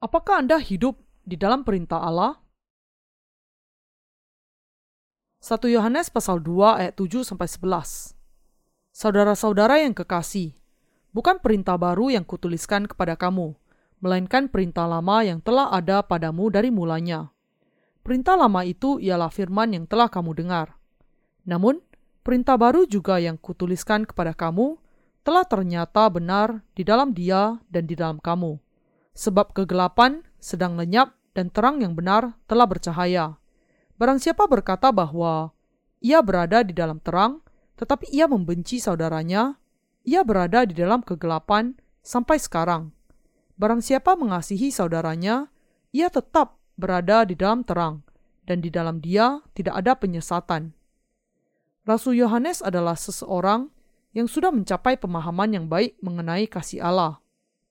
Apakah Anda hidup di dalam perintah Allah? 1 Yohanes pasal 2 ayat 7 sampai 11. Saudara-saudara yang kekasih, bukan perintah baru yang kutuliskan kepada kamu, melainkan perintah lama yang telah ada padamu dari mulanya. Perintah lama itu ialah firman yang telah kamu dengar. Namun, perintah baru juga yang kutuliskan kepada kamu telah ternyata benar di dalam dia dan di dalam kamu. Sebab kegelapan sedang lenyap dan terang yang benar telah bercahaya. Barang siapa berkata bahwa ia berada di dalam terang, tetapi ia membenci saudaranya, ia berada di dalam kegelapan sampai sekarang. Barang siapa mengasihi saudaranya, ia tetap berada di dalam terang, dan di dalam dia tidak ada penyesatan. Rasul Yohanes adalah seseorang yang sudah mencapai pemahaman yang baik mengenai kasih Allah.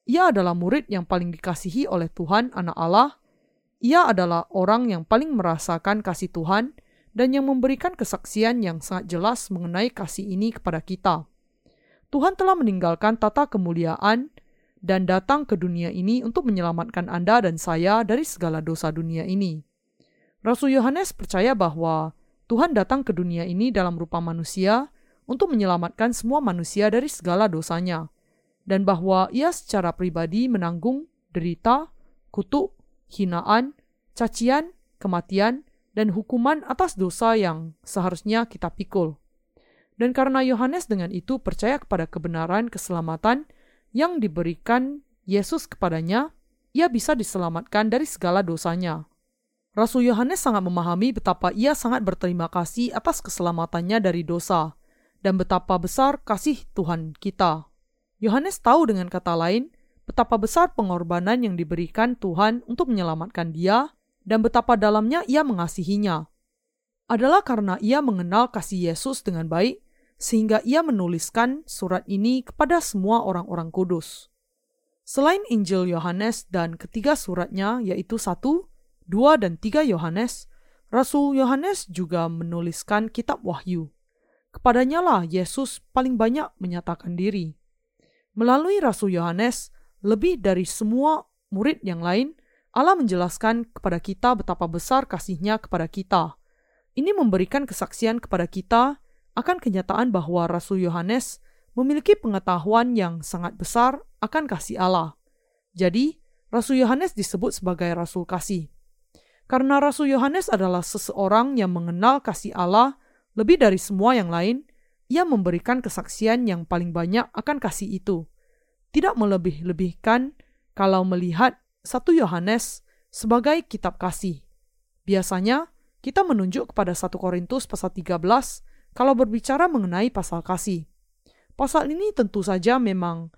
Ia adalah murid yang paling dikasihi oleh Tuhan, Anak Allah, ia adalah orang yang paling merasakan kasih Tuhan dan yang memberikan kesaksian yang sangat jelas mengenai kasih ini kepada kita. Tuhan telah meninggalkan tata kemuliaan dan datang ke dunia ini untuk menyelamatkan Anda dan saya dari segala dosa dunia ini. Rasul Yohanes percaya bahwa Tuhan datang ke dunia ini dalam rupa manusia untuk menyelamatkan semua manusia dari segala dosanya, dan bahwa ia secara pribadi menanggung derita, kutuk, hinaan, cacian, kematian, dan hukuman atas dosa yang seharusnya kita pikul. Dan karena Yohanes dengan itu percaya kepada kebenaran keselamatan yang diberikan Yesus kepadanya, ia bisa diselamatkan dari segala dosanya. Rasul Yohanes sangat memahami betapa ia sangat berterima kasih atas keselamatannya dari dosa, dan betapa besar kasih Tuhan kita. Yohanes tahu dengan kata lain betapa besar pengorbanan yang diberikan Tuhan untuk menyelamatkan dia dan betapa dalamnya ia mengasihinya. Adalah karena ia mengenal kasih Yesus dengan baik, sehingga ia menuliskan surat ini kepada semua orang-orang kudus. Selain Injil Yohanes dan ketiga suratnya yaitu satu, dua, dan tiga Yohanes, Rasul Yohanes juga menuliskan kitab Wahyu. Kepadanya lah Yesus paling banyak menyatakan diri. Melalui Rasul Yohanes, lebih dari semua murid yang lain, Allah menjelaskan kepada kita betapa besar kasihnya kepada kita. Ini memberikan kesaksian kepada kita akan kenyataan bahwa Rasul Yohanes memiliki pengetahuan yang sangat besar akan kasih Allah. Jadi, Rasul Yohanes disebut sebagai Rasul Kasih. Karena Rasul Yohanes adalah seseorang yang mengenal kasih Allah lebih dari semua yang lain, ia memberikan kesaksian yang paling banyak akan kasih itu tidak melebih-lebihkan kalau melihat satu Yohanes sebagai kitab kasih. Biasanya, kita menunjuk kepada 1 Korintus pasal 13 kalau berbicara mengenai pasal kasih. Pasal ini tentu saja memang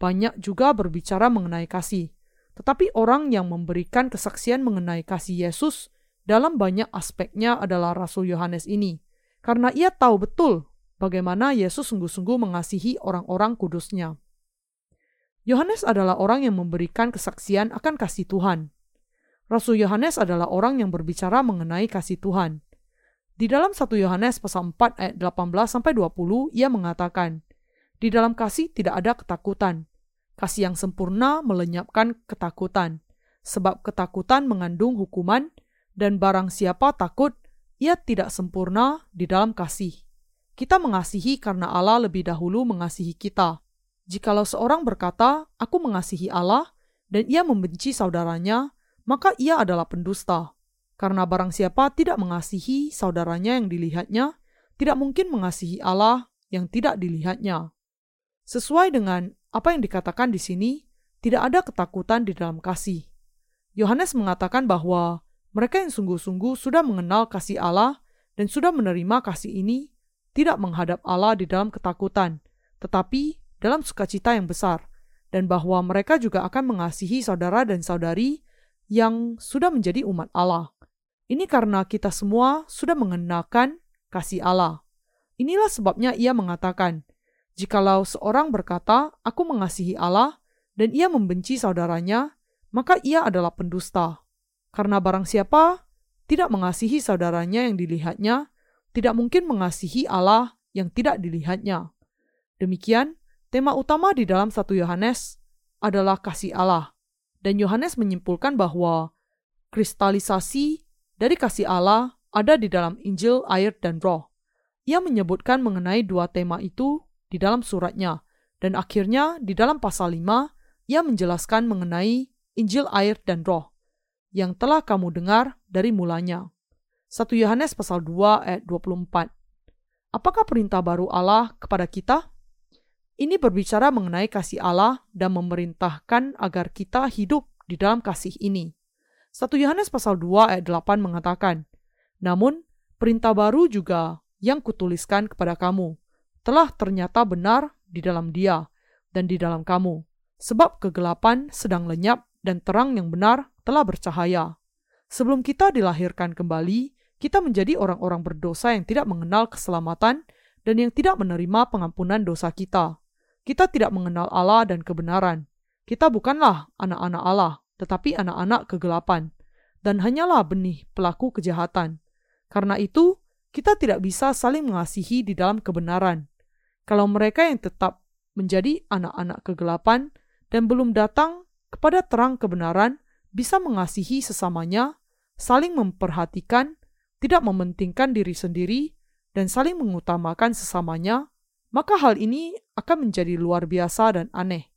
banyak juga berbicara mengenai kasih. Tetapi orang yang memberikan kesaksian mengenai kasih Yesus dalam banyak aspeknya adalah Rasul Yohanes ini. Karena ia tahu betul bagaimana Yesus sungguh-sungguh mengasihi orang-orang kudusnya. Yohanes adalah orang yang memberikan kesaksian akan kasih Tuhan. Rasul Yohanes adalah orang yang berbicara mengenai kasih Tuhan. Di dalam 1 Yohanes pasal 4 ayat 18 sampai 20 ia mengatakan, "Di dalam kasih tidak ada ketakutan. Kasih yang sempurna melenyapkan ketakutan, sebab ketakutan mengandung hukuman dan barang siapa takut, ia tidak sempurna di dalam kasih." Kita mengasihi karena Allah lebih dahulu mengasihi kita. Jikalau seorang berkata, "Aku mengasihi Allah," dan ia membenci saudaranya, maka ia adalah pendusta. Karena barang siapa tidak mengasihi saudaranya yang dilihatnya, tidak mungkin mengasihi Allah yang tidak dilihatnya. Sesuai dengan apa yang dikatakan di sini, tidak ada ketakutan di dalam kasih. Yohanes mengatakan bahwa mereka yang sungguh-sungguh sudah mengenal kasih Allah dan sudah menerima kasih ini tidak menghadap Allah di dalam ketakutan, tetapi dalam sukacita yang besar, dan bahwa mereka juga akan mengasihi saudara dan saudari yang sudah menjadi umat Allah. Ini karena kita semua sudah mengenalkan kasih Allah. Inilah sebabnya ia mengatakan, "Jikalau seorang berkata, 'Aku mengasihi Allah,' dan ia membenci saudaranya, maka ia adalah pendusta. Karena barang siapa tidak mengasihi saudaranya yang dilihatnya, tidak mungkin mengasihi Allah yang tidak dilihatnya. Demikian, Tema utama di dalam satu Yohanes adalah kasih Allah. Dan Yohanes menyimpulkan bahwa kristalisasi dari kasih Allah ada di dalam Injil, air, dan roh. Ia menyebutkan mengenai dua tema itu di dalam suratnya, dan akhirnya di dalam pasal 5, ia menjelaskan mengenai Injil, air, dan roh yang telah kamu dengar dari mulanya. 1 Yohanes pasal 2 ayat 24. Apakah perintah baru Allah kepada kita? Ini berbicara mengenai kasih Allah dan memerintahkan agar kita hidup di dalam kasih ini. 1 Yohanes pasal 2 ayat 8 mengatakan, Namun, perintah baru juga yang kutuliskan kepada kamu telah ternyata benar di dalam dia dan di dalam kamu, sebab kegelapan sedang lenyap dan terang yang benar telah bercahaya. Sebelum kita dilahirkan kembali, kita menjadi orang-orang berdosa yang tidak mengenal keselamatan dan yang tidak menerima pengampunan dosa kita. Kita tidak mengenal Allah dan kebenaran. Kita bukanlah anak-anak Allah, tetapi anak-anak kegelapan, dan hanyalah benih pelaku kejahatan. Karena itu, kita tidak bisa saling mengasihi di dalam kebenaran. Kalau mereka yang tetap menjadi anak-anak kegelapan dan belum datang kepada terang kebenaran, bisa mengasihi sesamanya, saling memperhatikan, tidak mementingkan diri sendiri, dan saling mengutamakan sesamanya, maka hal ini akan menjadi luar biasa dan aneh.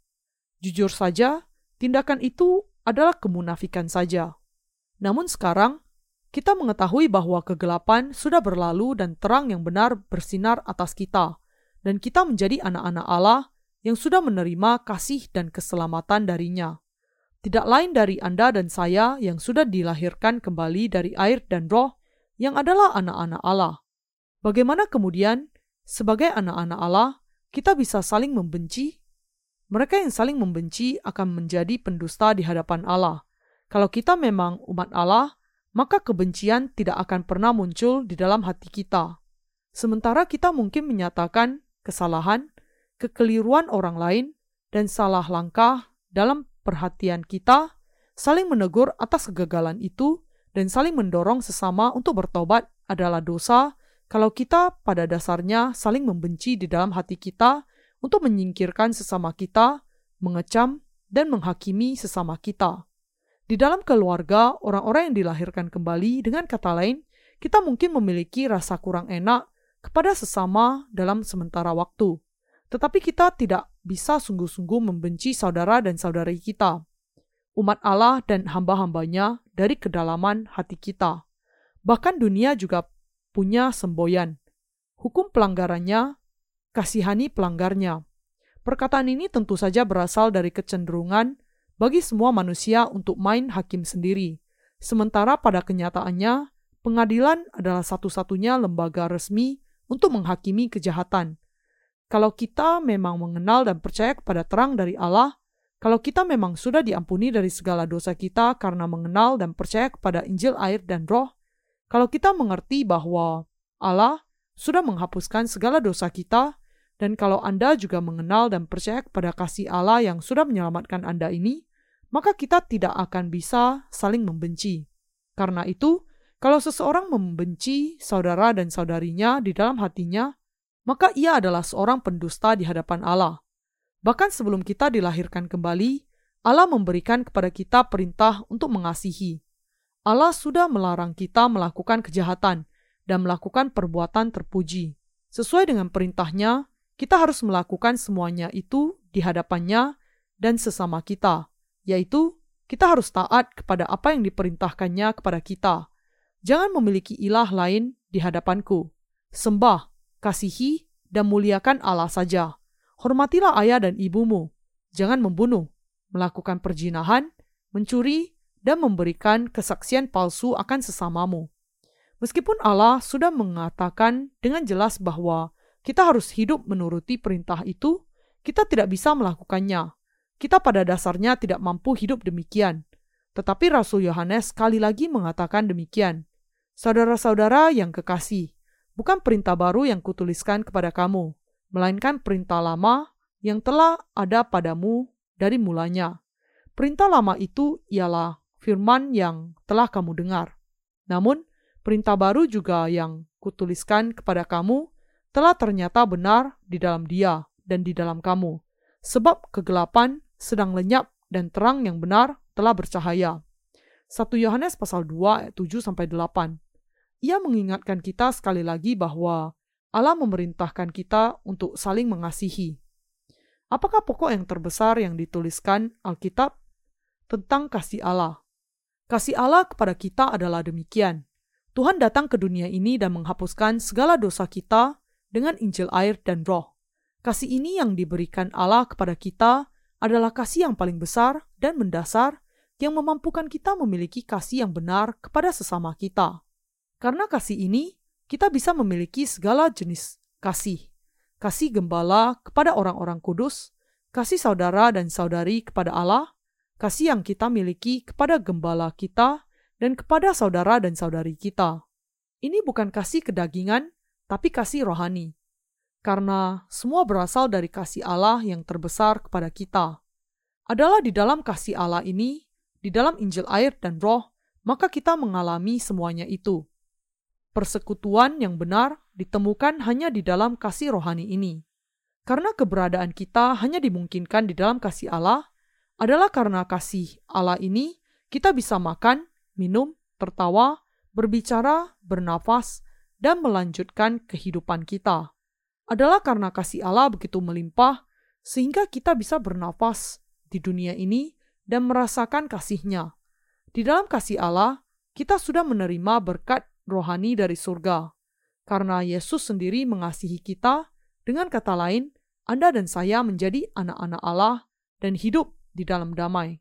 Jujur saja, tindakan itu adalah kemunafikan saja. Namun sekarang, kita mengetahui bahwa kegelapan sudah berlalu dan terang yang benar bersinar atas kita, dan kita menjadi anak-anak Allah yang sudah menerima kasih dan keselamatan darinya tidak lain dari Anda dan saya yang sudah dilahirkan kembali dari air dan roh yang adalah anak-anak Allah. Bagaimana kemudian, sebagai anak-anak Allah, kita bisa saling membenci? Mereka yang saling membenci akan menjadi pendusta di hadapan Allah. Kalau kita memang umat Allah, maka kebencian tidak akan pernah muncul di dalam hati kita. Sementara kita mungkin menyatakan kesalahan, kekeliruan orang lain, dan salah langkah dalam perhatian kita, saling menegur atas kegagalan itu, dan saling mendorong sesama untuk bertobat adalah dosa kalau kita pada dasarnya saling membenci di dalam hati kita untuk menyingkirkan sesama kita, mengecam, dan menghakimi sesama kita. Di dalam keluarga, orang-orang yang dilahirkan kembali, dengan kata lain, kita mungkin memiliki rasa kurang enak kepada sesama dalam sementara waktu. Tetapi kita tidak bisa sungguh-sungguh membenci saudara dan saudari kita, umat Allah dan hamba-hambanya dari kedalaman hati kita. Bahkan dunia juga punya semboyan. Hukum pelanggarannya, kasihani pelanggarnya. Perkataan ini tentu saja berasal dari kecenderungan bagi semua manusia untuk main hakim sendiri. Sementara pada kenyataannya, pengadilan adalah satu-satunya lembaga resmi untuk menghakimi kejahatan. Kalau kita memang mengenal dan percaya kepada terang dari Allah, kalau kita memang sudah diampuni dari segala dosa kita karena mengenal dan percaya kepada Injil, air, dan Roh, kalau kita mengerti bahwa Allah sudah menghapuskan segala dosa kita, dan kalau Anda juga mengenal dan percaya kepada kasih Allah yang sudah menyelamatkan Anda ini, maka kita tidak akan bisa saling membenci. Karena itu, kalau seseorang membenci saudara dan saudarinya di dalam hatinya, maka ia adalah seorang pendusta di hadapan Allah. Bahkan sebelum kita dilahirkan kembali, Allah memberikan kepada kita perintah untuk mengasihi. Allah sudah melarang kita melakukan kejahatan dan melakukan perbuatan terpuji. Sesuai dengan perintahnya, kita harus melakukan semuanya itu di hadapannya dan sesama kita, yaitu kita harus taat kepada apa yang diperintahkannya kepada kita. Jangan memiliki ilah lain di hadapanku. Sembah kasihi, dan muliakan Allah saja. Hormatilah ayah dan ibumu. Jangan membunuh, melakukan perjinahan, mencuri, dan memberikan kesaksian palsu akan sesamamu. Meskipun Allah sudah mengatakan dengan jelas bahwa kita harus hidup menuruti perintah itu, kita tidak bisa melakukannya. Kita pada dasarnya tidak mampu hidup demikian. Tetapi Rasul Yohanes sekali lagi mengatakan demikian. Saudara-saudara yang kekasih, bukan perintah baru yang kutuliskan kepada kamu, melainkan perintah lama yang telah ada padamu dari mulanya. Perintah lama itu ialah firman yang telah kamu dengar. Namun, perintah baru juga yang kutuliskan kepada kamu telah ternyata benar di dalam dia dan di dalam kamu. Sebab kegelapan sedang lenyap dan terang yang benar telah bercahaya. 1 Yohanes pasal 2 ayat 7 sampai 8. Ia mengingatkan kita sekali lagi bahwa Allah memerintahkan kita untuk saling mengasihi. Apakah pokok yang terbesar yang dituliskan Alkitab tentang kasih Allah? Kasih Allah kepada kita adalah demikian. Tuhan datang ke dunia ini dan menghapuskan segala dosa kita dengan Injil air dan roh. Kasih ini yang diberikan Allah kepada kita adalah kasih yang paling besar dan mendasar yang memampukan kita memiliki kasih yang benar kepada sesama kita. Karena kasih ini, kita bisa memiliki segala jenis kasih. Kasih gembala kepada orang-orang kudus, kasih saudara dan saudari kepada Allah, kasih yang kita miliki kepada gembala kita, dan kepada saudara dan saudari kita. Ini bukan kasih kedagingan, tapi kasih rohani. Karena semua berasal dari kasih Allah yang terbesar kepada kita. Adalah di dalam kasih Allah ini, di dalam Injil air dan roh, maka kita mengalami semuanya itu. Persekutuan yang benar ditemukan hanya di dalam kasih rohani ini. Karena keberadaan kita hanya dimungkinkan di dalam kasih Allah, adalah karena kasih Allah ini kita bisa makan, minum, tertawa, berbicara, bernafas, dan melanjutkan kehidupan kita. Adalah karena kasih Allah begitu melimpah, sehingga kita bisa bernafas di dunia ini dan merasakan kasihnya. Di dalam kasih Allah, kita sudah menerima berkat rohani dari surga. Karena Yesus sendiri mengasihi kita, dengan kata lain, Anda dan saya menjadi anak-anak Allah dan hidup di dalam damai.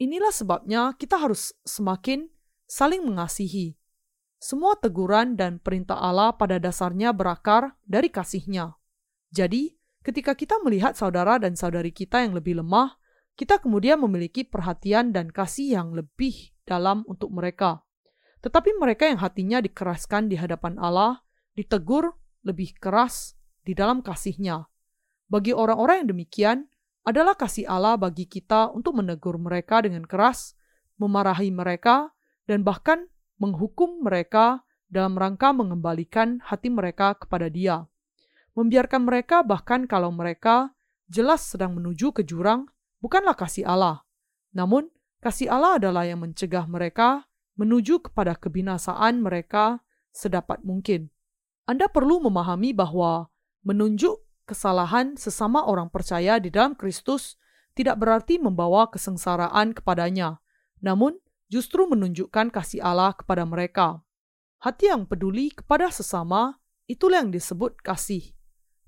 Inilah sebabnya kita harus semakin saling mengasihi. Semua teguran dan perintah Allah pada dasarnya berakar dari kasihnya. Jadi, ketika kita melihat saudara dan saudari kita yang lebih lemah, kita kemudian memiliki perhatian dan kasih yang lebih dalam untuk mereka. Tetapi mereka yang hatinya dikeraskan di hadapan Allah, ditegur lebih keras di dalam kasihnya. Bagi orang-orang yang demikian, adalah kasih Allah bagi kita untuk menegur mereka dengan keras, memarahi mereka, dan bahkan menghukum mereka dalam rangka mengembalikan hati mereka kepada Dia. Membiarkan mereka bahkan kalau mereka jelas sedang menuju ke jurang, bukanlah kasih Allah. Namun, kasih Allah adalah yang mencegah mereka menuju kepada kebinasaan mereka sedapat mungkin. Anda perlu memahami bahwa menunjuk kesalahan sesama orang percaya di dalam Kristus tidak berarti membawa kesengsaraan kepadanya, namun justru menunjukkan kasih Allah kepada mereka. Hati yang peduli kepada sesama itulah yang disebut kasih.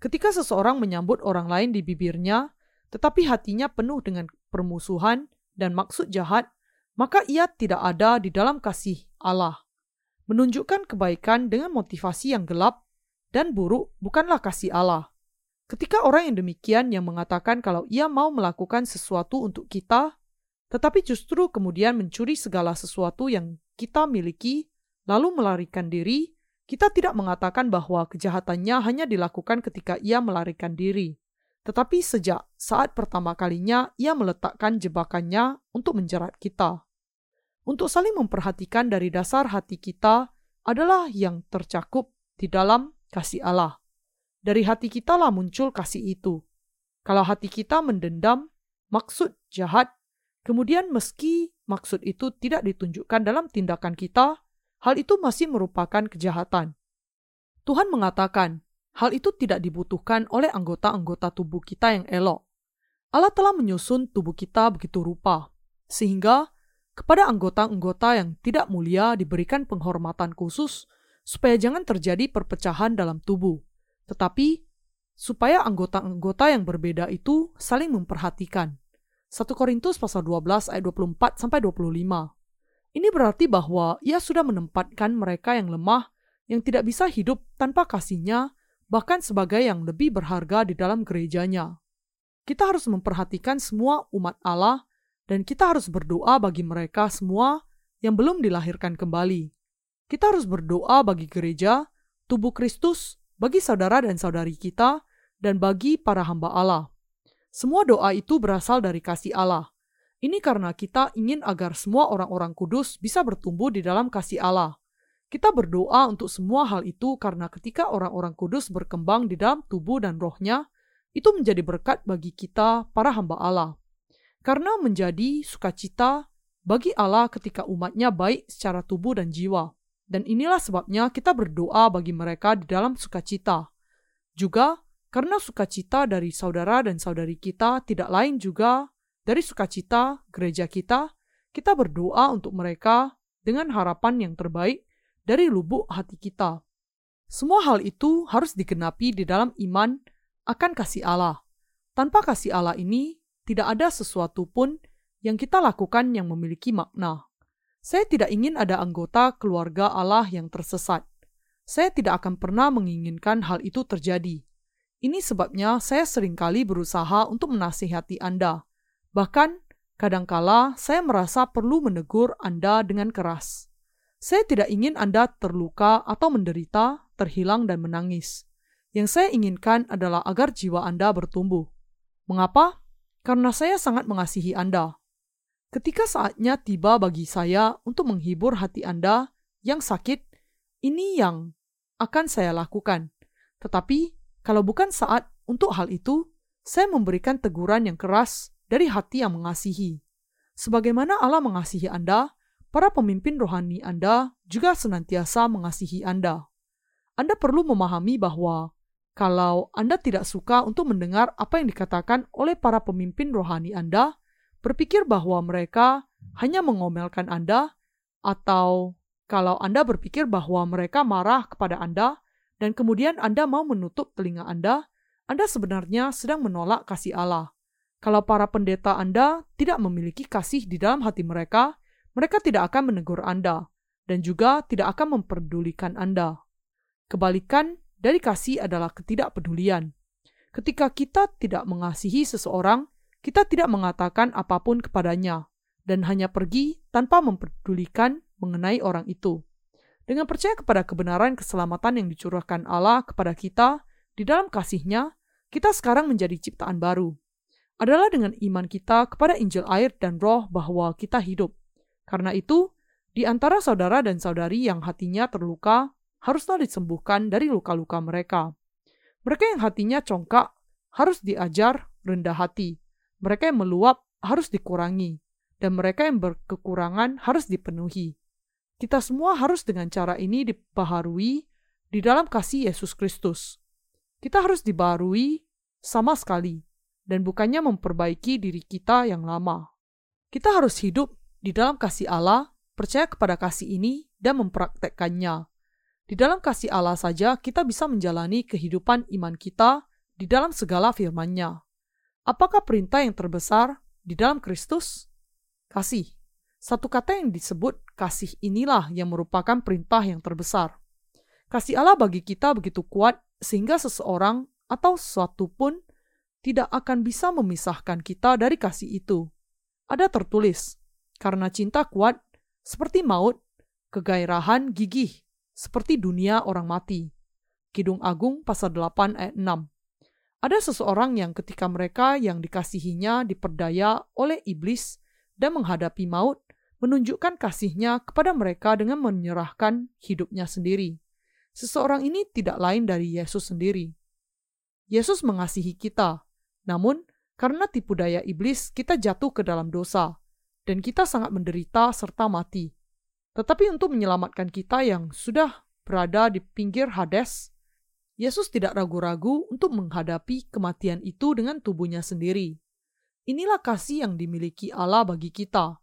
Ketika seseorang menyambut orang lain di bibirnya, tetapi hatinya penuh dengan permusuhan dan maksud jahat, maka ia tidak ada di dalam kasih Allah. Menunjukkan kebaikan dengan motivasi yang gelap dan buruk bukanlah kasih Allah. Ketika orang yang demikian yang mengatakan kalau ia mau melakukan sesuatu untuk kita, tetapi justru kemudian mencuri segala sesuatu yang kita miliki, lalu melarikan diri, kita tidak mengatakan bahwa kejahatannya hanya dilakukan ketika ia melarikan diri, tetapi sejak saat pertama kalinya ia meletakkan jebakannya untuk menjerat kita. Untuk saling memperhatikan dari dasar hati kita adalah yang tercakup di dalam kasih Allah. Dari hati kita lah muncul kasih itu. Kalau hati kita mendendam, maksud jahat, kemudian meski maksud itu tidak ditunjukkan dalam tindakan kita, hal itu masih merupakan kejahatan. Tuhan mengatakan, hal itu tidak dibutuhkan oleh anggota-anggota tubuh kita yang elok. Allah telah menyusun tubuh kita begitu rupa, sehingga kepada anggota-anggota yang tidak mulia diberikan penghormatan khusus supaya jangan terjadi perpecahan dalam tubuh tetapi supaya anggota-anggota yang berbeda itu saling memperhatikan. 1 Korintus pasal 12 ayat 24 sampai 25. Ini berarti bahwa ia sudah menempatkan mereka yang lemah yang tidak bisa hidup tanpa kasihnya bahkan sebagai yang lebih berharga di dalam gerejanya. Kita harus memperhatikan semua umat Allah dan kita harus berdoa bagi mereka semua yang belum dilahirkan kembali. Kita harus berdoa bagi gereja, tubuh Kristus, bagi saudara dan saudari kita, dan bagi para hamba Allah. Semua doa itu berasal dari kasih Allah. Ini karena kita ingin agar semua orang-orang kudus bisa bertumbuh di dalam kasih Allah. Kita berdoa untuk semua hal itu karena ketika orang-orang kudus berkembang di dalam tubuh dan rohnya, itu menjadi berkat bagi kita, para hamba Allah. Karena menjadi sukacita bagi Allah ketika umatnya baik secara tubuh dan jiwa. Dan inilah sebabnya kita berdoa bagi mereka di dalam sukacita. Juga karena sukacita dari saudara dan saudari kita tidak lain juga dari sukacita gereja kita, kita berdoa untuk mereka dengan harapan yang terbaik dari lubuk hati kita. Semua hal itu harus digenapi di dalam iman akan kasih Allah. Tanpa kasih Allah ini, tidak ada sesuatu pun yang kita lakukan yang memiliki makna. Saya tidak ingin ada anggota keluarga Allah yang tersesat. Saya tidak akan pernah menginginkan hal itu terjadi. Ini sebabnya saya sering kali berusaha untuk menasihati Anda. Bahkan, kadangkala saya merasa perlu menegur Anda dengan keras. Saya tidak ingin Anda terluka atau menderita, terhilang, dan menangis. Yang saya inginkan adalah agar jiwa Anda bertumbuh. Mengapa? Karena saya sangat mengasihi Anda. Ketika saatnya tiba bagi saya untuk menghibur hati Anda yang sakit, ini yang akan saya lakukan. Tetapi, kalau bukan saat untuk hal itu, saya memberikan teguran yang keras dari hati yang mengasihi. Sebagaimana Allah mengasihi Anda, para pemimpin rohani Anda juga senantiasa mengasihi Anda. Anda perlu memahami bahwa kalau Anda tidak suka untuk mendengar apa yang dikatakan oleh para pemimpin rohani Anda, berpikir bahwa mereka hanya mengomelkan Anda, atau kalau Anda berpikir bahwa mereka marah kepada Anda, dan kemudian Anda mau menutup telinga Anda, Anda sebenarnya sedang menolak kasih Allah. Kalau para pendeta Anda tidak memiliki kasih di dalam hati mereka, mereka tidak akan menegur Anda dan juga tidak akan memperdulikan Anda. Kebalikan dari kasih adalah ketidakpedulian. Ketika kita tidak mengasihi seseorang, kita tidak mengatakan apa pun kepadanya dan hanya pergi tanpa memperdulikan mengenai orang itu. Dengan percaya kepada kebenaran keselamatan yang dicurahkan Allah kepada kita di dalam kasihnya, kita sekarang menjadi ciptaan baru. Adalah dengan iman kita kepada Injil air dan roh bahwa kita hidup. Karena itu, di antara saudara dan saudari yang hatinya terluka, haruslah disembuhkan dari luka-luka mereka. Mereka yang hatinya congkak harus diajar rendah hati mereka yang meluap harus dikurangi, dan mereka yang berkekurangan harus dipenuhi. Kita semua harus dengan cara ini dibaharui di dalam kasih Yesus Kristus. Kita harus dibaharui sama sekali, dan bukannya memperbaiki diri kita yang lama. Kita harus hidup di dalam kasih Allah, percaya kepada kasih ini, dan mempraktekkannya. Di dalam kasih Allah saja kita bisa menjalani kehidupan iman kita di dalam segala firman-Nya. Apakah perintah yang terbesar di dalam Kristus? Kasih. Satu kata yang disebut kasih inilah yang merupakan perintah yang terbesar. Kasih Allah bagi kita begitu kuat sehingga seseorang atau sesuatu pun tidak akan bisa memisahkan kita dari kasih itu. Ada tertulis, karena cinta kuat seperti maut, kegairahan gigih seperti dunia orang mati. Kidung Agung pasal 8 ayat 6. Ada seseorang yang ketika mereka yang dikasihinya diperdaya oleh iblis dan menghadapi maut, menunjukkan kasihnya kepada mereka dengan menyerahkan hidupnya sendiri. Seseorang ini tidak lain dari Yesus sendiri. Yesus mengasihi kita, namun karena tipu daya iblis kita jatuh ke dalam dosa, dan kita sangat menderita serta mati. Tetapi untuk menyelamatkan kita yang sudah berada di pinggir Hades, Yesus tidak ragu-ragu untuk menghadapi kematian itu dengan tubuhnya sendiri. Inilah kasih yang dimiliki Allah bagi kita.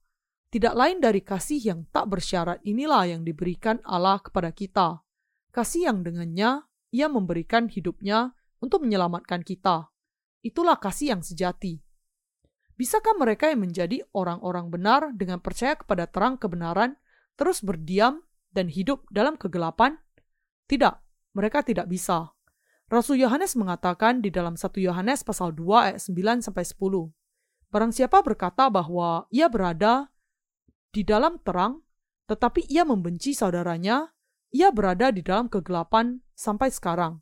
Tidak lain dari kasih yang tak bersyarat inilah yang diberikan Allah kepada kita. Kasih yang dengannya ia memberikan hidupnya untuk menyelamatkan kita. Itulah kasih yang sejati. Bisakah mereka yang menjadi orang-orang benar dengan percaya kepada terang kebenaran terus berdiam dan hidup dalam kegelapan? Tidak, mereka tidak bisa. Rasul Yohanes mengatakan di dalam 1 Yohanes pasal 2 ayat 9 sampai 10. Barang siapa berkata bahwa ia berada di dalam terang, tetapi ia membenci saudaranya, ia berada di dalam kegelapan sampai sekarang.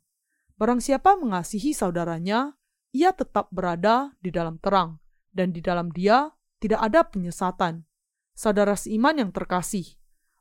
Barang siapa mengasihi saudaranya, ia tetap berada di dalam terang, dan di dalam dia tidak ada penyesatan. Saudara seiman yang terkasih,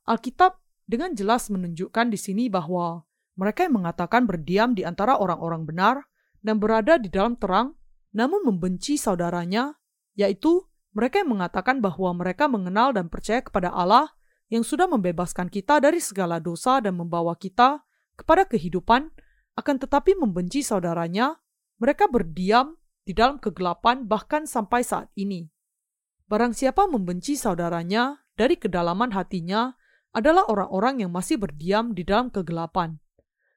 Alkitab dengan jelas menunjukkan di sini bahwa mereka yang mengatakan berdiam di antara orang-orang benar dan berada di dalam terang, namun membenci saudaranya, yaitu Mereka yang mengatakan bahwa mereka mengenal dan percaya kepada Allah yang sudah membebaskan kita dari segala dosa dan membawa kita kepada kehidupan, akan tetapi membenci saudaranya, mereka berdiam di dalam kegelapan bahkan sampai saat ini. Barang siapa membenci saudaranya dari kedalaman hatinya adalah orang-orang yang masih berdiam di dalam kegelapan.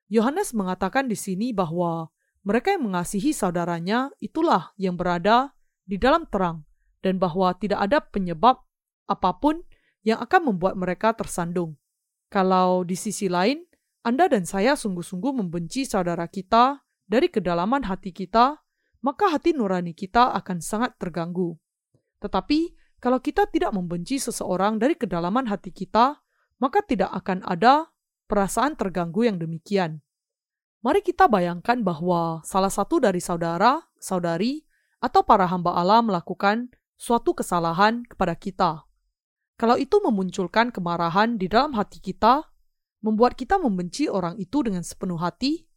Yohanes mengatakan di sini bahwa mereka yang mengasihi saudaranya itulah yang berada di dalam terang, dan bahwa tidak ada penyebab apa pun yang akan membuat mereka tersandung. Kalau di sisi lain, Anda dan saya sungguh-sungguh membenci saudara kita dari kedalaman hati kita, maka hati nurani kita akan sangat terganggu. Tetapi, kalau kita tidak membenci seseorang dari kedalaman hati kita, maka tidak akan ada perasaan terganggu yang demikian. Mari kita bayangkan bahwa salah satu dari saudara, saudari, atau para hamba Allah melakukan suatu kesalahan kepada kita. Kalau itu memunculkan kemarahan di dalam hati kita, membuat kita membenci orang itu dengan sepenuh hati,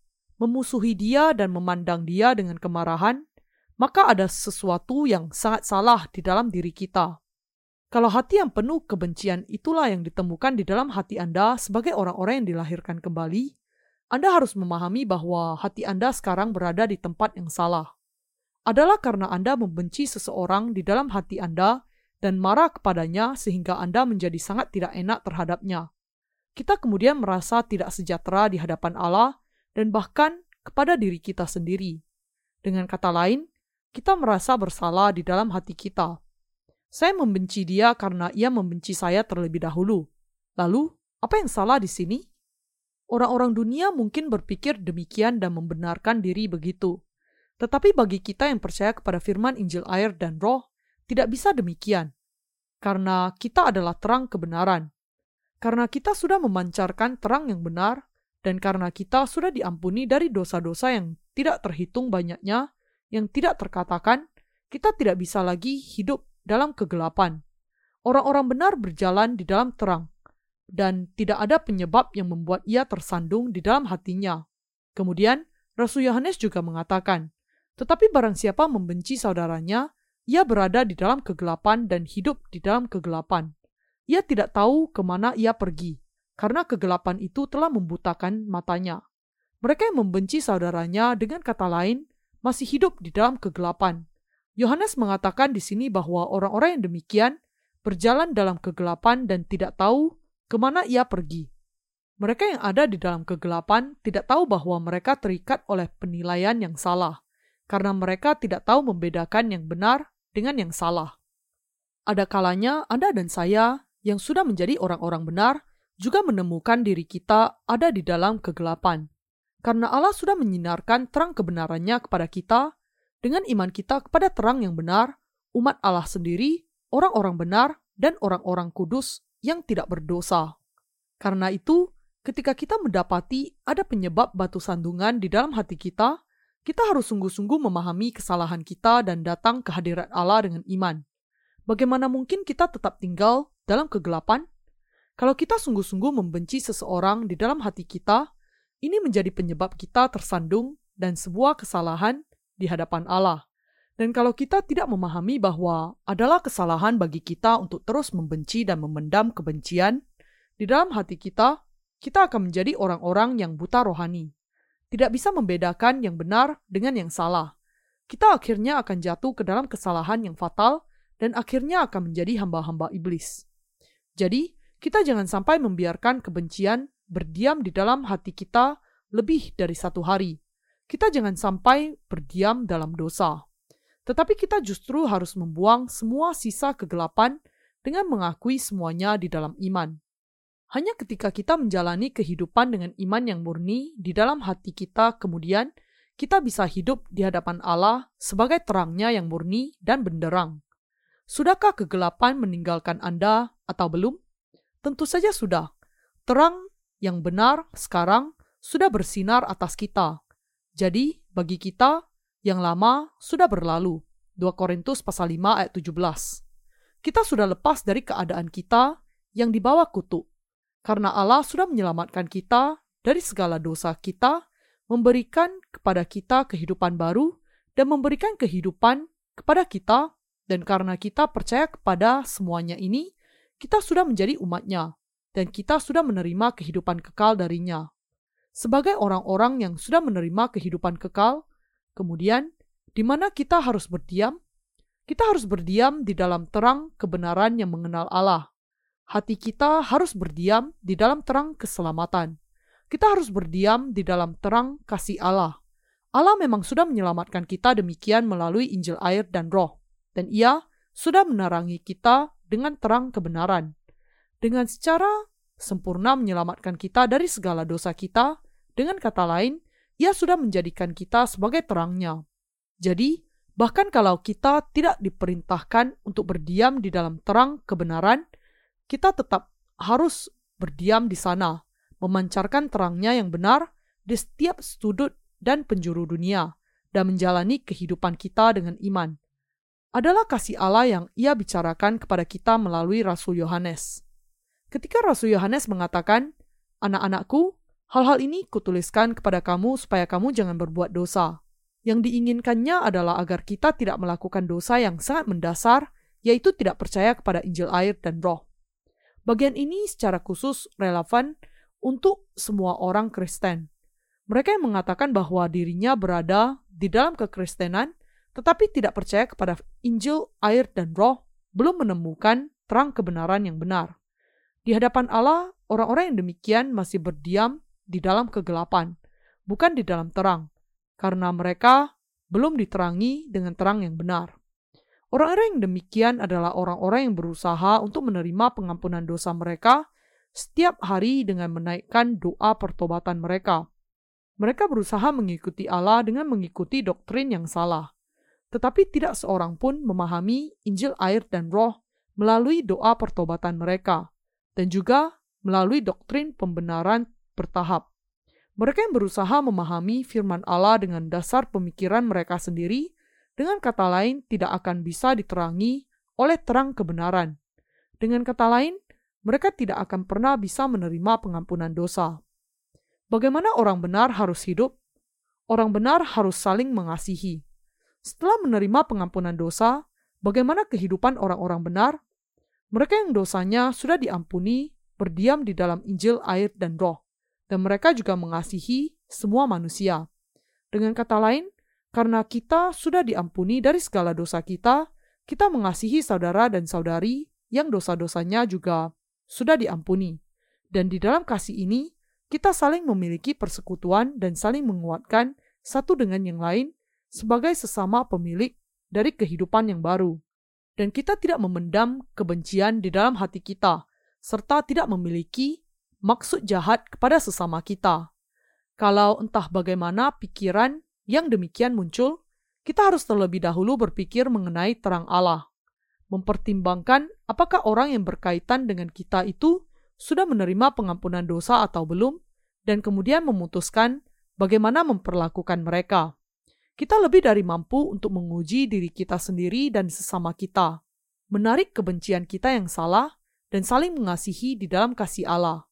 memusuhi dia dan memandang dia dengan kemarahan, maka ada sesuatu yang sangat salah di dalam diri kita. Kalau hati yang penuh kebencian itulah yang ditemukan di dalam hati Anda sebagai orang-orang yang dilahirkan kembali, Anda harus memahami bahwa hati Anda sekarang berada di tempat yang salah. Adalah karena Anda membenci seseorang di dalam hati Anda dan marah kepadanya sehingga Anda menjadi sangat tidak enak terhadapnya. Kita kemudian merasa tidak sejahtera di hadapan Allah dan bahkan kepada diri kita sendiri. Dengan kata lain, kita merasa bersalah di dalam hati kita. Saya membenci dia karena ia membenci saya terlebih dahulu. Lalu, apa yang salah di sini? Orang-orang dunia mungkin berpikir demikian dan membenarkan diri begitu. Tetapi bagi kita yang percaya kepada firman Injil air dan roh, tidak bisa demikian, karena kita adalah terang kebenaran. Karena kita sudah memancarkan terang yang benar, dan karena kita sudah diampuni dari dosa-dosa yang tidak terhitung banyaknya, yang tidak terkatakan, kita tidak bisa lagi hidup dalam kegelapan. Orang-orang benar berjalan di dalam terang, dan tidak ada penyebab yang membuat ia tersandung di dalam hatinya. Kemudian, Rasul Yohanes juga mengatakan, "Tetapi barang siapa membenci saudaranya, ia berada di dalam kegelapan dan hidup di dalam kegelapan. Ia tidak tahu ke mana ia pergi, karena kegelapan itu telah membutakan matanya. Mereka yang membenci saudaranya dengan kata lain masih hidup di dalam kegelapan. Yohanes mengatakan di sini bahwa orang-orang yang demikian berjalan dalam kegelapan dan tidak tahu ke mana ia pergi. Mereka yang ada di dalam kegelapan tidak tahu bahwa mereka terikat oleh penilaian yang salah, karena mereka tidak tahu membedakan yang benar dengan yang salah. Ada kalanya Anda dan saya yang sudah menjadi orang-orang benar juga menemukan diri kita ada di dalam kegelapan. Karena Allah sudah menyinarkan terang kebenarannya kepada kita, dengan iman kita kepada terang yang benar, umat Allah sendiri, orang-orang benar, dan orang-orang kudus yang tidak berdosa. Karena itu, ketika kita mendapati ada penyebab batu sandungan di dalam hati kita, kita harus sungguh-sungguh memahami kesalahan kita dan datang ke hadirat Allah dengan iman. Bagaimana mungkin kita tetap tinggal dalam kegelapan? Kalau kita sungguh-sungguh membenci seseorang di dalam hati kita, ini menjadi penyebab kita tersandung dan sebuah kesalahan di hadapan Allah. Dan kalau kita tidak memahami bahwa adalah kesalahan bagi kita untuk terus membenci dan memendam kebencian, di dalam hati kita, kita akan menjadi orang-orang yang buta rohani tidak bisa membedakan yang benar dengan yang salah. Kita akhirnya akan jatuh ke dalam kesalahan yang fatal dan akhirnya akan menjadi hamba-hamba iblis. Jadi, kita jangan sampai membiarkan kebencian berdiam di dalam hati kita lebih dari satu hari. Kita jangan sampai berdiam dalam dosa. Tetapi kita justru harus membuang semua sisa kegelapan dengan mengakui semuanya di dalam iman. Hanya ketika kita menjalani kehidupan dengan iman yang murni di dalam hati kita, kemudian kita bisa hidup di hadapan Allah sebagai terangnya yang murni dan benderang. Sudahkah kegelapan meninggalkan Anda atau belum? Tentu saja sudah. Terang yang benar sekarang sudah bersinar atas kita. Jadi, bagi kita, yang lama sudah berlalu. 2 Korintus pasal 5 ayat 17. Kita sudah lepas dari keadaan kita yang dibawa kutuk karena Allah sudah menyelamatkan kita dari segala dosa kita, memberikan kepada kita kehidupan baru, dan memberikan kehidupan kepada kita Dan karena kita percaya kepada semuanya ini, kita sudah menjadi umatnya, dan kita sudah menerima kehidupan kekal darinya. Sebagai orang-orang yang sudah menerima kehidupan kekal, kemudian di mana kita harus berdiam? Kita harus berdiam di dalam terang kebenaran yang mengenal Allah. Hati kita harus berdiam di dalam terang keselamatan. Kita harus berdiam di dalam terang kasih Allah. Allah memang sudah menyelamatkan kita demikian melalui Injil air dan roh. Dan ia sudah menerangi kita dengan terang kebenaran. Dengan secara sempurna menyelamatkan kita dari segala dosa kita, dengan kata lain, ia sudah menjadikan kita sebagai terangnya. Jadi, bahkan kalau kita tidak diperintahkan untuk berdiam di dalam terang kebenaran, kita tetap harus berdiam di sana, memancarkan terangnya yang benar di setiap sudut dan penjuru dunia, dan menjalani kehidupan kita dengan iman adalah kasih Allah yang ia bicarakan kepada kita melalui Rasul Yohanes. Ketika Rasul Yohanes mengatakan, Anak-anakku, hal-hal ini kutuliskan kepada kamu supaya kamu jangan berbuat dosa. Yang diinginkannya adalah agar kita tidak melakukan dosa yang sangat mendasar, yaitu tidak percaya kepada Injil air dan roh. Bagian ini secara khusus relevan untuk semua orang Kristen. Mereka yang mengatakan bahwa dirinya berada di dalam kekristenan tetapi tidak percaya kepada Injil, air, dan roh, belum menemukan terang kebenaran yang benar. Di hadapan Allah, orang-orang yang demikian masih berdiam di dalam kegelapan, bukan di dalam terang, karena mereka belum diterangi dengan terang yang benar. Orang-orang yang demikian adalah orang-orang yang berusaha untuk menerima pengampunan dosa mereka setiap hari dengan menaikkan doa pertobatan mereka. Mereka berusaha mengikuti Allah dengan mengikuti doktrin yang salah tetapi tidak seorang pun memahami Injil air dan roh melalui doa pertobatan mereka, dan juga melalui doktrin pembenaran bertahap. Mereka yang berusaha memahami firman Allah dengan dasar pemikiran mereka sendiri, dengan kata lain tidak akan bisa diterangi oleh terang kebenaran. Dengan kata lain, mereka tidak akan pernah bisa menerima pengampunan dosa. Bagaimana orang benar harus hidup? Orang benar harus saling mengasihi. Setelah menerima pengampunan dosa, bagaimana kehidupan orang-orang benar? Mereka yang dosanya sudah diampuni berdiam di dalam Injil, air, dan roh, dan mereka juga mengasihi semua manusia. Dengan kata lain, karena kita sudah diampuni dari segala dosa kita, kita mengasihi saudara dan saudari yang dosa-dosanya juga sudah diampuni. Dan di dalam kasih ini, kita saling memiliki persekutuan dan saling menguatkan satu dengan yang lain sebagai sesama pemilik dari kehidupan yang baru. Dan kita tidak memendam kebencian di dalam hati kita, serta tidak memiliki maksud jahat kepada sesama kita. Kalau entah bagaimana pikiran yang demikian muncul, kita harus terlebih dahulu berpikir mengenai terang Allah, mempertimbangkan apakah orang yang berkaitan dengan kita itu sudah menerima pengampunan dosa atau belum, dan kemudian memutuskan bagaimana memperlakukan mereka kita lebih dari mampu untuk menguji diri kita sendiri dan sesama kita, menarik kebencian kita yang salah, dan saling mengasihi di dalam kasih Allah.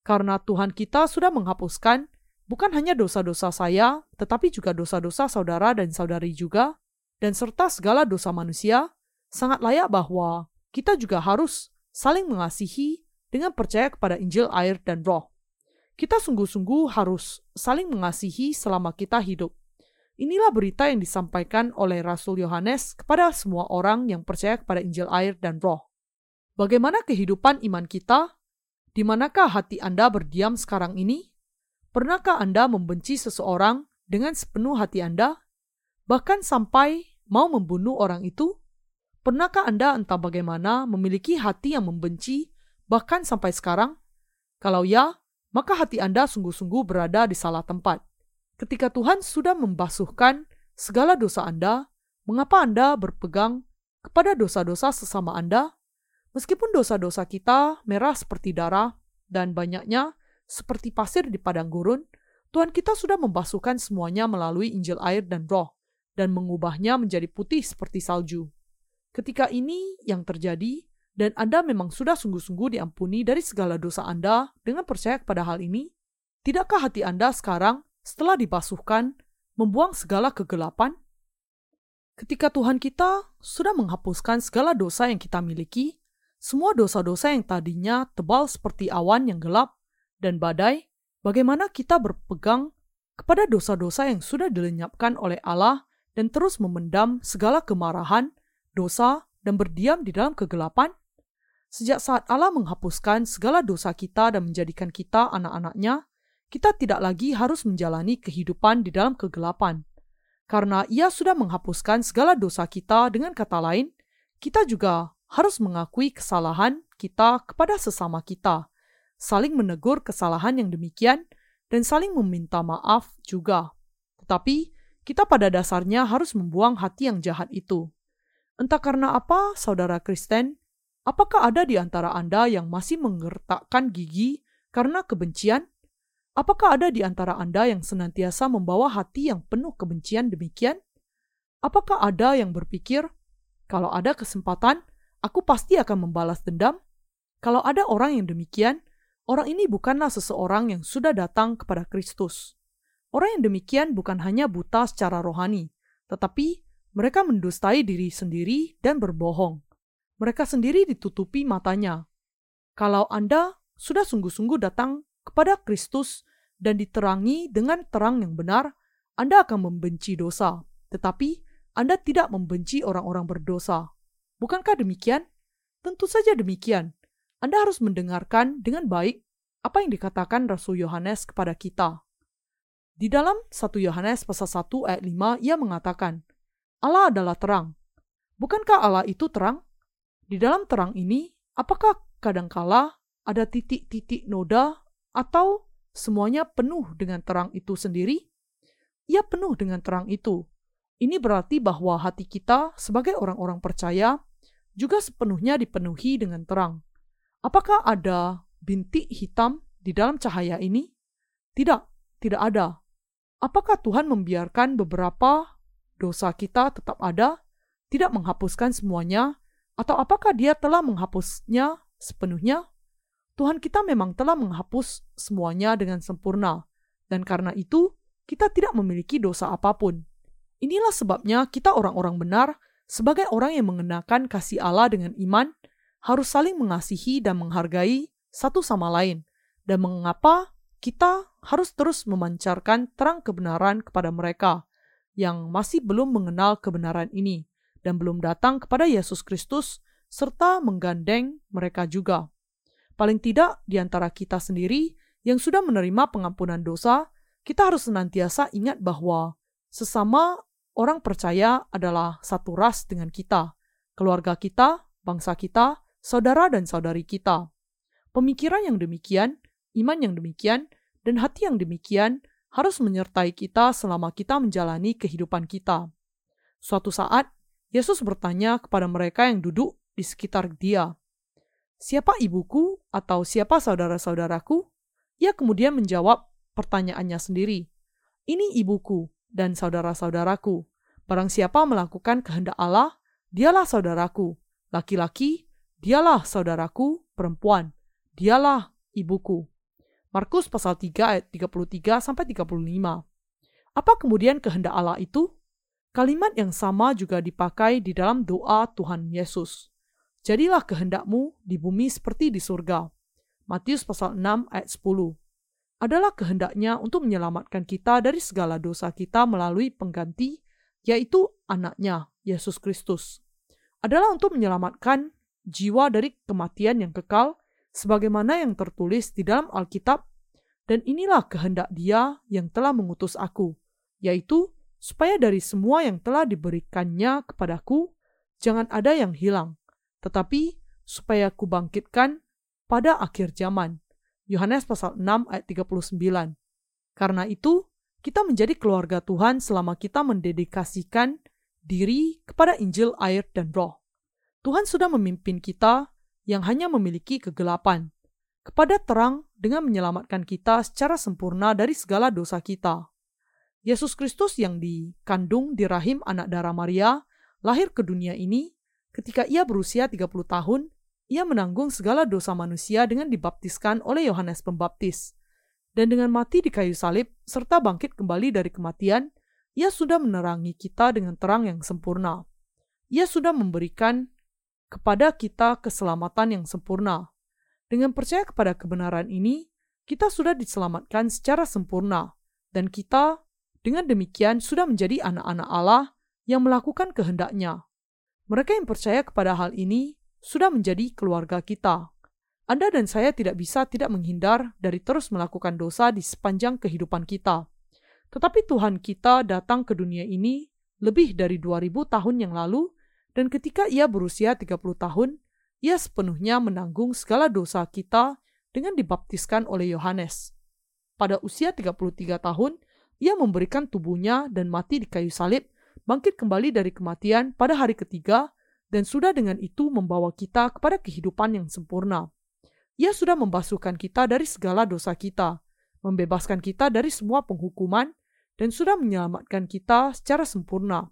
Karena Tuhan kita sudah menghapuskan bukan hanya dosa-dosa saya, tetapi juga dosa-dosa saudara dan saudari juga, dan serta segala dosa manusia, sangat layak bahwa kita juga harus saling mengasihi dengan percaya kepada Injil, air, dan Roh. Kita sungguh-sungguh harus saling mengasihi selama kita hidup. Inilah berita yang disampaikan oleh Rasul Yohanes kepada semua orang yang percaya kepada Injil air dan roh. Bagaimana kehidupan iman kita? Di manakah hati Anda berdiam sekarang ini? Pernahkah Anda membenci seseorang dengan sepenuh hati Anda? Bahkan sampai mau membunuh orang itu? Pernahkah Anda entah bagaimana memiliki hati yang membenci bahkan sampai sekarang? Kalau ya, maka hati Anda sungguh-sungguh berada di salah tempat. Ketika Tuhan sudah membasuhkan segala dosa Anda, mengapa Anda berpegang kepada dosa-dosa sesama Anda? Meskipun dosa-dosa kita merah seperti darah dan banyaknya seperti pasir di padang gurun, Tuhan kita sudah membasuhkan semuanya melalui Injil air dan roh dan mengubahnya menjadi putih seperti salju. Ketika ini yang terjadi, dan Anda memang sudah sungguh-sungguh diampuni dari segala dosa Anda dengan percaya kepada hal ini, tidakkah hati Anda sekarang setelah dibasuhkan, membuang segala kegelapan? Ketika Tuhan kita sudah menghapuskan segala dosa yang kita miliki, semua dosa-dosa yang tadinya tebal seperti awan yang gelap dan badai, bagaimana kita berpegang kepada dosa-dosa yang sudah dilenyapkan oleh Allah dan terus memendam segala kemarahan, dosa, dan berdiam di dalam kegelapan? Sejak saat Allah menghapuskan segala dosa kita dan menjadikan kita anak-anaknya, kita tidak lagi harus menjalani kehidupan di dalam kegelapan karena ia sudah menghapuskan segala dosa kita dengan kata lain, kita juga harus mengakui kesalahan kita kepada sesama kita, saling menegur kesalahan yang demikian, dan saling meminta maaf juga. Tetapi, kita pada dasarnya harus membuang hati yang jahat itu. Entah karena apa, saudara Kristen, apakah ada di antara Anda yang masih menggertakkan gigi karena kebencian? Apakah ada di antara Anda yang senantiasa membawa hati yang penuh kebencian demikian? Apakah ada yang berpikir, kalau ada kesempatan, aku pasti akan membalas dendam? Kalau ada orang yang demikian, orang ini bukanlah seseorang yang sudah datang kepada Kristus. Orang yang demikian bukan hanya buta secara rohani, tetapi mereka mendustai diri sendiri dan berbohong. Mereka sendiri ditutupi matanya. Kalau Anda sudah sungguh-sungguh datang kepada Kristus dan diterangi dengan terang yang benar, Anda akan membenci dosa, tetapi Anda tidak membenci orang-orang berdosa. Bukankah demikian? Tentu saja demikian. Anda harus mendengarkan dengan baik apa yang dikatakan Rasul Yohanes kepada kita. Di dalam 1 Yohanes pasal 1 ayat 5 ia mengatakan, Allah adalah terang. Bukankah Allah itu terang? Di dalam terang ini, apakah kadangkala ada titik-titik noda atau semuanya penuh dengan terang itu sendiri? Ia penuh dengan terang itu. Ini berarti bahwa hati kita sebagai orang-orang percaya juga sepenuhnya dipenuhi dengan terang. Apakah ada bintik hitam di dalam cahaya ini? Tidak, tidak ada. Apakah Tuhan membiarkan beberapa dosa kita tetap ada, tidak menghapuskan semuanya, atau apakah Dia telah menghapusnya sepenuhnya? Tuhan kita memang telah menghapus semuanya dengan sempurna, dan karena itu kita tidak memiliki dosa apa pun. Inilah sebabnya kita orang-orang benar, sebagai orang yang mengenakan kasih Allah dengan iman, harus saling mengasihi dan menghargai satu sama lain, dan mengapa kita harus terus memancarkan terang kebenaran kepada mereka yang masih belum mengenal kebenaran ini dan belum datang kepada Yesus Kristus, serta menggandeng mereka juga. Paling tidak di antara kita sendiri yang sudah menerima pengampunan dosa, kita harus senantiasa ingat bahwa sesama orang percaya adalah satu ras dengan kita, keluarga kita, bangsa kita, saudara dan saudari kita. Pemikiran yang demikian, iman yang demikian, dan hati yang demikian harus menyertai kita selama kita menjalani kehidupan kita. Suatu saat, Yesus bertanya kepada mereka yang duduk di sekitar Dia, siapa ibuku atau siapa saudara-saudaraku? Ia kemudian menjawab pertanyaannya sendiri. Ini ibuku dan saudara-saudaraku. Barang siapa melakukan kehendak Allah, dialah saudaraku. Laki-laki, dialah saudaraku, perempuan. Dialah ibuku. Markus pasal 3 ayat 33 sampai 35. Apa kemudian kehendak Allah itu? Kalimat yang sama juga dipakai di dalam doa Tuhan Yesus. Jadilah kehendakmu di bumi seperti di surga. Matius pasal 6 ayat 10. Adalah kehendaknya untuk menyelamatkan kita dari segala dosa kita melalui pengganti, yaitu anaknya, Yesus Kristus. Adalah untuk menyelamatkan jiwa dari kematian yang kekal, sebagaimana yang tertulis di dalam Alkitab, dan inilah kehendak dia yang telah mengutus aku, yaitu supaya dari semua yang telah diberikannya kepadaku, jangan ada yang hilang, tetapi supaya kubangkitkan pada akhir zaman. Yohanes pasal 6 ayat 39. Karena itu, kita menjadi keluarga Tuhan selama kita mendedikasikan diri kepada Injil, air, dan roh. Tuhan sudah memimpin kita yang hanya memiliki kegelapan kepada terang dengan menyelamatkan kita secara sempurna dari segala dosa kita. Yesus Kristus yang dikandung di rahim anak darah Maria lahir ke dunia ini Ketika ia berusia 30 tahun, ia menanggung segala dosa manusia dengan dibaptiskan oleh Yohanes Pembaptis. Dan dengan mati di kayu salib, serta bangkit kembali dari kematian, Ia sudah menerangi kita dengan terang yang sempurna. Ia sudah memberikan kepada kita keselamatan yang sempurna. Dengan percaya kepada kebenaran ini, kita sudah diselamatkan secara sempurna, dan kita dengan demikian sudah menjadi anak-anak Allah yang melakukan kehendaknya. Mereka yang percaya kepada hal ini sudah menjadi keluarga kita. Anda dan saya tidak bisa tidak menghindar dari terus melakukan dosa di sepanjang kehidupan kita. Tetapi Tuhan kita datang ke dunia ini lebih dari 2000 tahun yang lalu dan ketika ia berusia 30 tahun, ia sepenuhnya menanggung segala dosa kita dengan dibaptiskan oleh Yohanes. Pada usia 33 tahun, ia memberikan tubuhnya dan mati di kayu salib, bangkit kembali dari kematian pada hari ketiga, dan sudah dengan itu membawa kita kepada kehidupan yang sempurna. Ia sudah membasuhkan kita dari segala dosa kita, membebaskan kita dari semua penghukuman, dan sudah menyelamatkan kita secara sempurna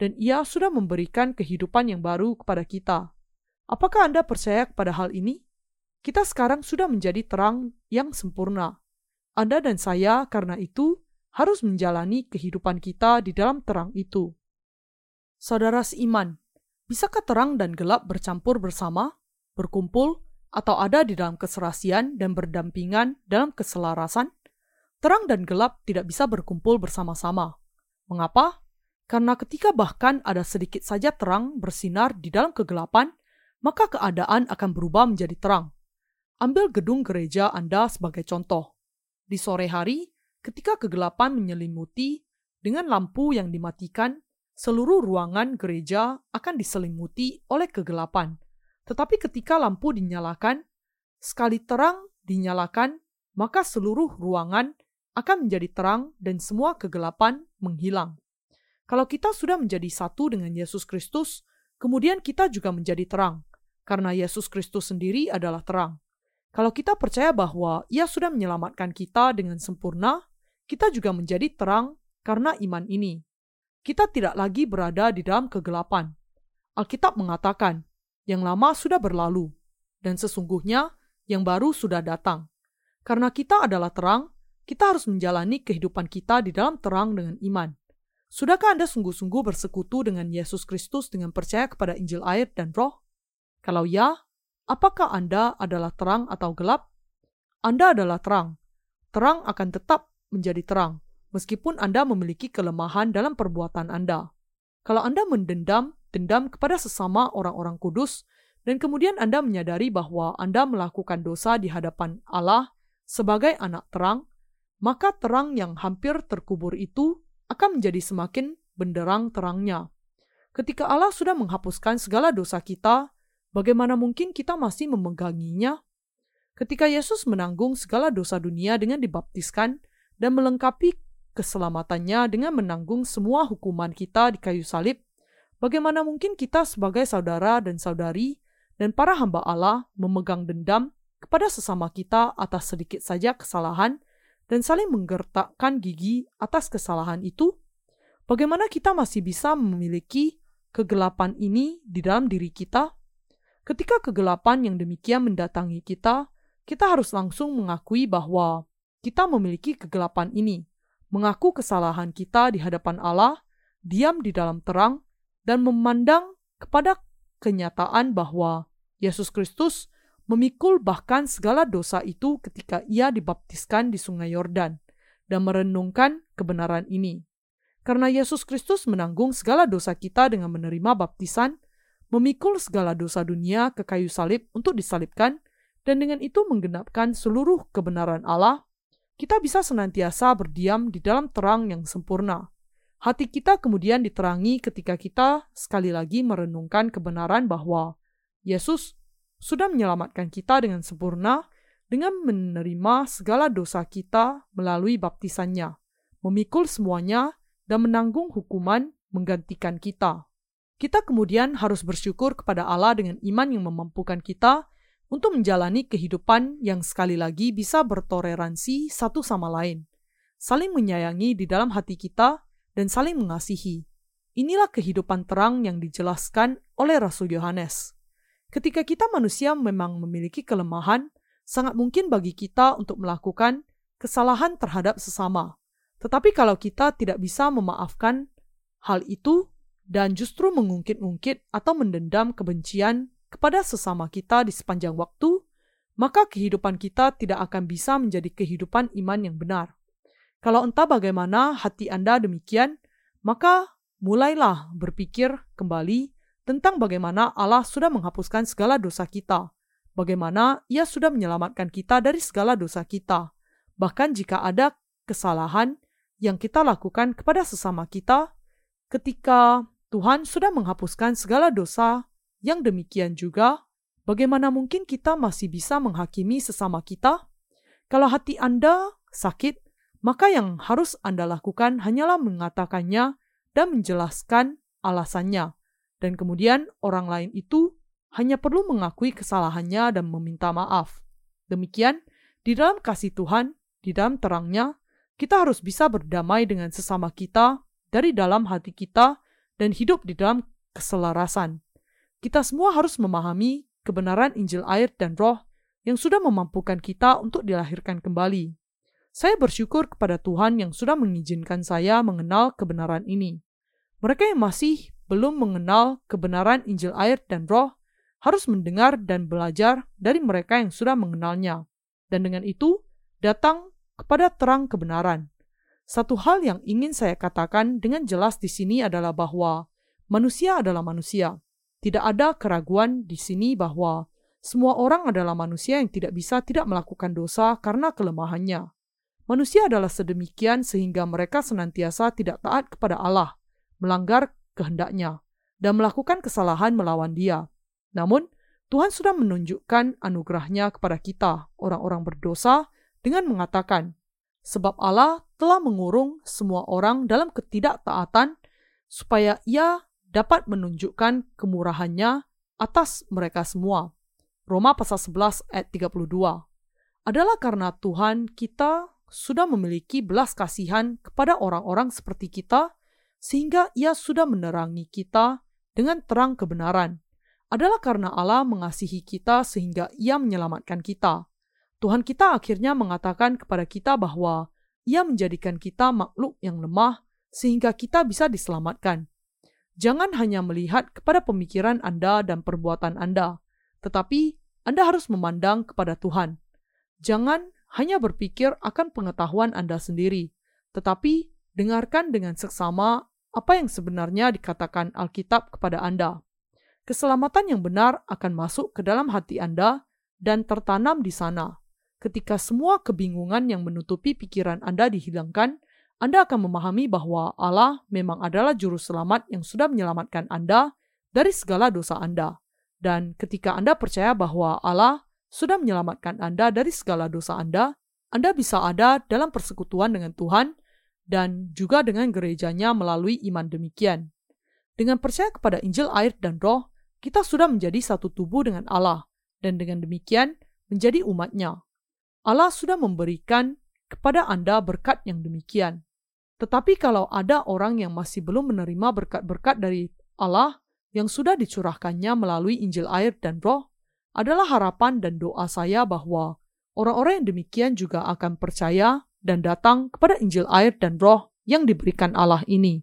dan ia sudah memberikan kehidupan yang baru kepada kita. Apakah Anda percaya kepada hal ini? Kita sekarang sudah menjadi terang yang sempurna. Anda dan saya, karena itu, harus menjalani kehidupan kita di dalam terang itu. Saudara seiman, bisakah terang dan gelap bercampur bersama, berkumpul, atau ada di dalam keserasian dan berdampingan dalam keselarasan? Terang dan gelap tidak bisa berkumpul bersama-sama. Mengapa? Karena ketika bahkan ada sedikit saja terang bersinar di dalam kegelapan, maka keadaan akan berubah menjadi terang. Ambil gedung gereja Anda sebagai contoh. Di sore hari, ketika kegelapan menyelimuti dengan lampu yang dimatikan, seluruh ruangan gereja akan diselimuti oleh kegelapan. Tetapi ketika lampu dinyalakan, sekali terang dinyalakan, maka seluruh ruangan akan menjadi terang dan semua kegelapan menghilang. Kalau kita sudah menjadi satu dengan Yesus Kristus, kemudian kita juga menjadi terang, karena Yesus Kristus sendiri adalah terang. Kalau kita percaya bahwa Ia sudah menyelamatkan kita dengan sempurna, kita juga menjadi terang karena iman ini. Kita tidak lagi berada di dalam kegelapan. Alkitab mengatakan, "Yang lama sudah berlalu, dan sesungguhnya yang baru sudah datang." Karena kita adalah terang, kita harus menjalani kehidupan kita di dalam terang dengan iman. Sudahkah Anda sungguh-sungguh bersekutu dengan Yesus Kristus dengan percaya kepada Injil air dan roh? Kalau ya, apakah Anda adalah terang atau gelap? Anda adalah terang. Terang akan tetap menjadi terang, meskipun Anda memiliki kelemahan dalam perbuatan Anda. Kalau Anda mendendam, dendam kepada sesama orang-orang kudus, dan kemudian Anda menyadari bahwa Anda melakukan dosa di hadapan Allah sebagai anak terang, maka terang yang hampir terkubur itu akan menjadi semakin benderang terangnya. Ketika Allah sudah menghapuskan segala dosa kita, bagaimana mungkin kita masih memeganginya? Ketika Yesus menanggung segala dosa dunia dengan dibaptiskan dan melengkapi keselamatannya dengan menanggung semua hukuman kita di kayu salib, bagaimana mungkin kita sebagai saudara dan saudari dan para hamba Allah memegang dendam kepada sesama kita atas sedikit saja kesalahan dan saling menggertakkan gigi atas kesalahan itu, bagaimana kita masih bisa memiliki kegelapan ini di dalam diri kita? Ketika kegelapan yang demikian mendatangi kita, kita harus langsung mengakui bahwa kita memiliki kegelapan ini, mengaku kesalahan kita di hadapan Allah, diam di dalam terang, dan memandang kepada kenyataan bahwa Yesus Kristus memikul bahkan segala dosa itu ketika ia dibaptiskan di Sungai Yordan dan merenungkan kebenaran ini. Karena Yesus Kristus menanggung segala dosa kita dengan menerima baptisan, memikul segala dosa dunia ke kayu salib untuk disalibkan, dan dengan itu menggenapkan seluruh kebenaran Allah, kita bisa senantiasa berdiam di dalam terang yang sempurna. Hati kita kemudian diterangi ketika kita sekali lagi merenungkan kebenaran bahwa Yesus sudah menyelamatkan kita dengan sempurna dengan menerima segala dosa kita melalui baptisannya, memikul semuanya, dan menanggung hukuman menggantikan kita. Kita kemudian harus bersyukur kepada Allah dengan iman yang memampukan kita untuk menjalani kehidupan yang sekali lagi bisa bertoleransi satu sama lain, saling menyayangi di dalam hati kita, dan saling mengasihi. Inilah kehidupan terang yang dijelaskan oleh Rasul Yohanes. Ketika kita manusia memang memiliki kelemahan, sangat mungkin bagi kita untuk melakukan kesalahan terhadap sesama. Tetapi kalau kita tidak bisa memaafkan hal itu dan justru mengungkit-ungkit atau mendendam kebencian kepada sesama kita di sepanjang waktu, maka kehidupan kita tidak akan bisa menjadi kehidupan iman yang benar. Kalau entah bagaimana hati Anda demikian, maka mulailah berpikir kembali tentang bagaimana Allah sudah menghapuskan segala dosa kita, bagaimana Ia sudah menyelamatkan kita dari segala dosa kita. Bahkan jika ada kesalahan yang kita lakukan kepada sesama kita, ketika Tuhan sudah menghapuskan segala dosa yang demikian juga, bagaimana mungkin kita masih bisa menghakimi sesama kita? Kalau hati Anda sakit, maka yang harus Anda lakukan hanyalah mengatakannya dan menjelaskan alasannya. Dan kemudian orang lain itu hanya perlu mengakui kesalahannya dan meminta maaf. Demikian, di dalam kasih Tuhan, di dalam terangnya, kita harus bisa berdamai dengan sesama kita dari dalam hati kita dan hidup di dalam keselarasan. Kita semua harus memahami kebenaran Injil air dan roh yang sudah memampukan kita untuk dilahirkan kembali. Saya bersyukur kepada Tuhan yang sudah mengizinkan saya mengenal kebenaran ini. Mereka yang masih belum mengenal kebenaran Injil air dan roh harus mendengar dan belajar dari mereka yang sudah mengenalnya. Dan dengan itu, datang kepada terang kebenaran. Satu hal yang ingin saya katakan dengan jelas di sini adalah bahwa manusia adalah manusia. Tidak ada keraguan di sini bahwa semua orang adalah manusia yang tidak bisa tidak melakukan dosa karena kelemahannya. Manusia adalah sedemikian sehingga mereka senantiasa tidak taat kepada Allah, melanggar kehendaknya, dan melakukan kesalahan melawan dia. Namun, Tuhan sudah menunjukkan anugerahnya kepada kita, orang-orang berdosa, dengan mengatakan, sebab Allah telah mengurung semua orang dalam ketidaktaatan supaya ia dapat menunjukkan kemurahannya atas mereka semua. Roma pasal 11 ayat 32 adalah karena Tuhan kita sudah memiliki belas kasihan kepada orang-orang seperti kita, sehingga Ia sudah menerangi kita dengan terang kebenaran. Adalah karena Allah mengasihi kita sehingga Ia menyelamatkan kita. Tuhan kita akhirnya mengatakan kepada kita bahwa Ia menjadikan kita makhluk yang lemah sehingga kita bisa diselamatkan. Jangan hanya melihat kepada pemikiran Anda dan perbuatan Anda, tetapi Anda harus memandang kepada Tuhan. Jangan hanya berpikir akan pengetahuan Anda sendiri, tetapi dengarkan dengan seksama apa yang sebenarnya dikatakan Alkitab kepada Anda. Keselamatan yang benar akan masuk ke dalam hati Anda dan tertanam di sana. Ketika semua kebingungan yang menutupi pikiran Anda dihilangkan, Anda akan memahami bahwa Allah memang adalah juru selamat yang sudah menyelamatkan Anda dari segala dosa Anda. Dan ketika Anda percaya bahwa Allah sudah menyelamatkan Anda dari segala dosa Anda, Anda bisa ada dalam persekutuan dengan Tuhan dan juga dengan gerejanya melalui iman demikian. Dengan percaya kepada Injil air dan roh, kita sudah menjadi satu tubuh dengan Allah, dan dengan demikian menjadi umatnya. Allah sudah memberikan kepada Anda berkat yang demikian. Tetapi kalau ada orang yang masih belum menerima berkat-berkat dari Allah yang sudah dicurahkannya melalui Injil air dan roh, adalah harapan dan doa saya bahwa orang-orang yang demikian juga akan percaya dan datang kepada Injil air dan roh yang diberikan Allah ini.